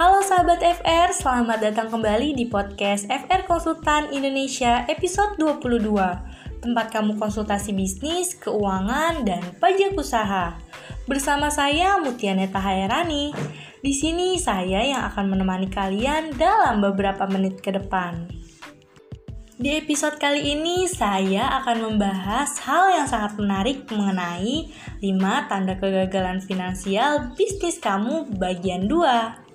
Halo sahabat FR, selamat datang kembali di podcast FR Konsultan Indonesia episode 22 Tempat kamu konsultasi bisnis, keuangan, dan pajak usaha. Bersama saya Mutianeta Hairani. Di sini saya yang akan menemani kalian dalam beberapa menit ke depan. Di episode kali ini saya akan membahas hal yang sangat menarik mengenai 5 tanda kegagalan finansial bisnis kamu bagian 2.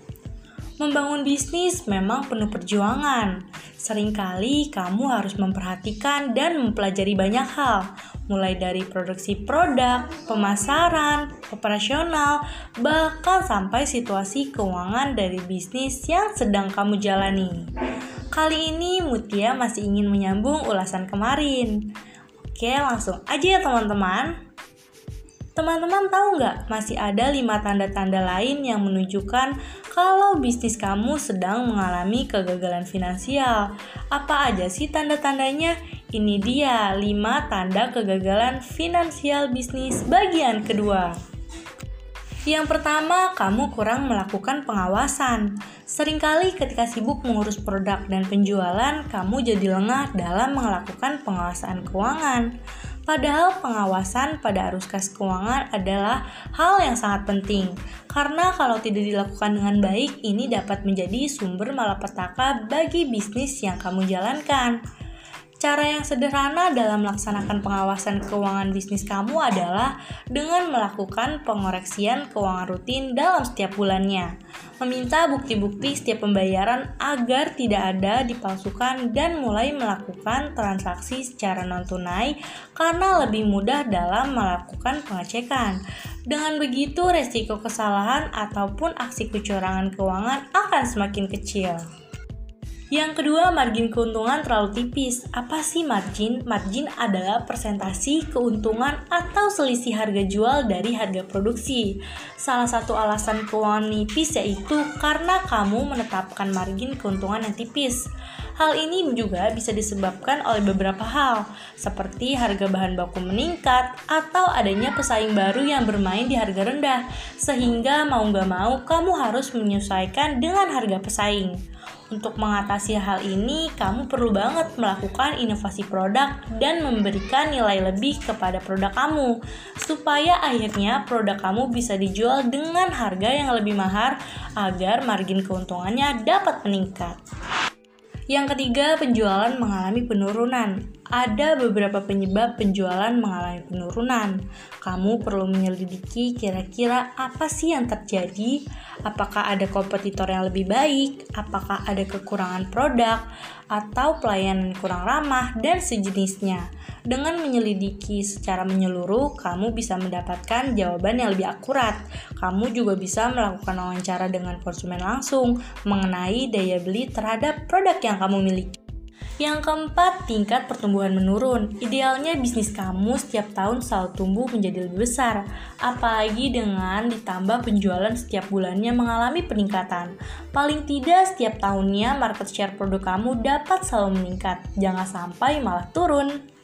Membangun bisnis memang penuh perjuangan. Seringkali kamu harus memperhatikan dan mempelajari banyak hal, mulai dari produksi produk, pemasaran, operasional, bahkan sampai situasi keuangan dari bisnis yang sedang kamu jalani. Kali ini Mutia masih ingin menyambung ulasan kemarin. Oke, langsung aja ya teman-teman. Teman-teman tahu nggak masih ada lima tanda-tanda lain yang menunjukkan kalau bisnis kamu sedang mengalami kegagalan finansial. Apa aja sih tanda-tandanya? Ini dia 5 tanda kegagalan finansial bisnis bagian kedua. Yang pertama, kamu kurang melakukan pengawasan. Seringkali ketika sibuk mengurus produk dan penjualan, kamu jadi lengah dalam melakukan pengawasan keuangan. Padahal pengawasan pada arus kas keuangan adalah hal yang sangat penting, karena kalau tidak dilakukan dengan baik, ini dapat menjadi sumber malapetaka bagi bisnis yang kamu jalankan. Cara yang sederhana dalam melaksanakan pengawasan keuangan bisnis kamu adalah dengan melakukan pengoreksian keuangan rutin dalam setiap bulannya. Meminta bukti-bukti setiap pembayaran agar tidak ada dipalsukan dan mulai melakukan transaksi secara non-tunai karena lebih mudah dalam melakukan pengecekan. Dengan begitu, resiko kesalahan ataupun aksi kecurangan keuangan akan semakin kecil. Yang kedua, margin keuntungan terlalu tipis. Apa sih margin? Margin adalah persentasi keuntungan atau selisih harga jual dari harga produksi. Salah satu alasan keuangan nipis yaitu karena kamu menetapkan margin keuntungan yang tipis. Hal ini juga bisa disebabkan oleh beberapa hal, seperti harga bahan baku meningkat atau adanya pesaing baru yang bermain di harga rendah, sehingga mau gak mau kamu harus menyesuaikan dengan harga pesaing. Untuk mengatasi hal ini, kamu perlu banget melakukan inovasi produk dan memberikan nilai lebih kepada produk kamu, supaya akhirnya produk kamu bisa dijual dengan harga yang lebih mahal agar margin keuntungannya dapat meningkat. Yang ketiga, penjualan mengalami penurunan. Ada beberapa penyebab penjualan mengalami penurunan. Kamu perlu menyelidiki kira-kira apa sih yang terjadi, apakah ada kompetitor yang lebih baik, apakah ada kekurangan produk, atau pelayanan kurang ramah, dan sejenisnya. Dengan menyelidiki secara menyeluruh, kamu bisa mendapatkan jawaban yang lebih akurat. Kamu juga bisa melakukan wawancara dengan konsumen langsung mengenai daya beli terhadap produk yang kamu miliki. Yang keempat, tingkat pertumbuhan menurun. Idealnya bisnis kamu setiap tahun selalu tumbuh menjadi lebih besar, apalagi dengan ditambah penjualan setiap bulannya mengalami peningkatan. Paling tidak setiap tahunnya market share produk kamu dapat selalu meningkat, jangan sampai malah turun.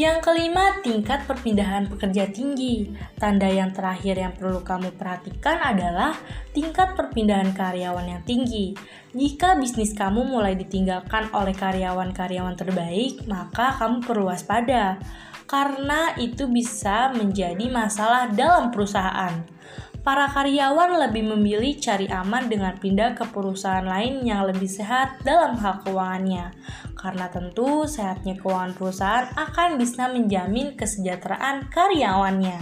Yang kelima, tingkat perpindahan pekerja tinggi. Tanda yang terakhir yang perlu kamu perhatikan adalah tingkat perpindahan karyawan yang tinggi. Jika bisnis kamu mulai ditinggalkan oleh karyawan-karyawan terbaik, maka kamu perlu waspada, karena itu bisa menjadi masalah dalam perusahaan para karyawan lebih memilih cari aman dengan pindah ke perusahaan lain yang lebih sehat dalam hal keuangannya. Karena tentu sehatnya keuangan perusahaan akan bisa menjamin kesejahteraan karyawannya.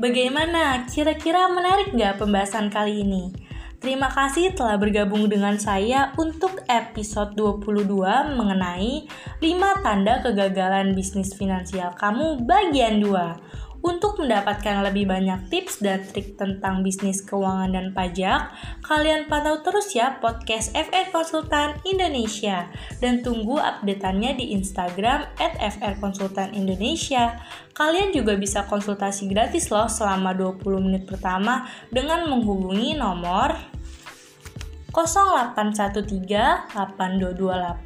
Bagaimana? Kira-kira menarik nggak pembahasan kali ini? Terima kasih telah bergabung dengan saya untuk episode 22 mengenai 5 tanda kegagalan bisnis finansial kamu bagian 2. Untuk mendapatkan lebih banyak tips dan trik tentang bisnis keuangan dan pajak, kalian pantau terus ya podcast FR Konsultan Indonesia dan tunggu updateannya di Instagram at FR Konsultan Indonesia. Kalian juga bisa konsultasi gratis loh selama 20 menit pertama dengan menghubungi nomor 0813 8228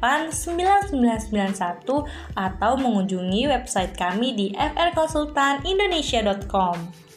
9991 atau mengunjungi website kami di frkonsultanindonesia.com.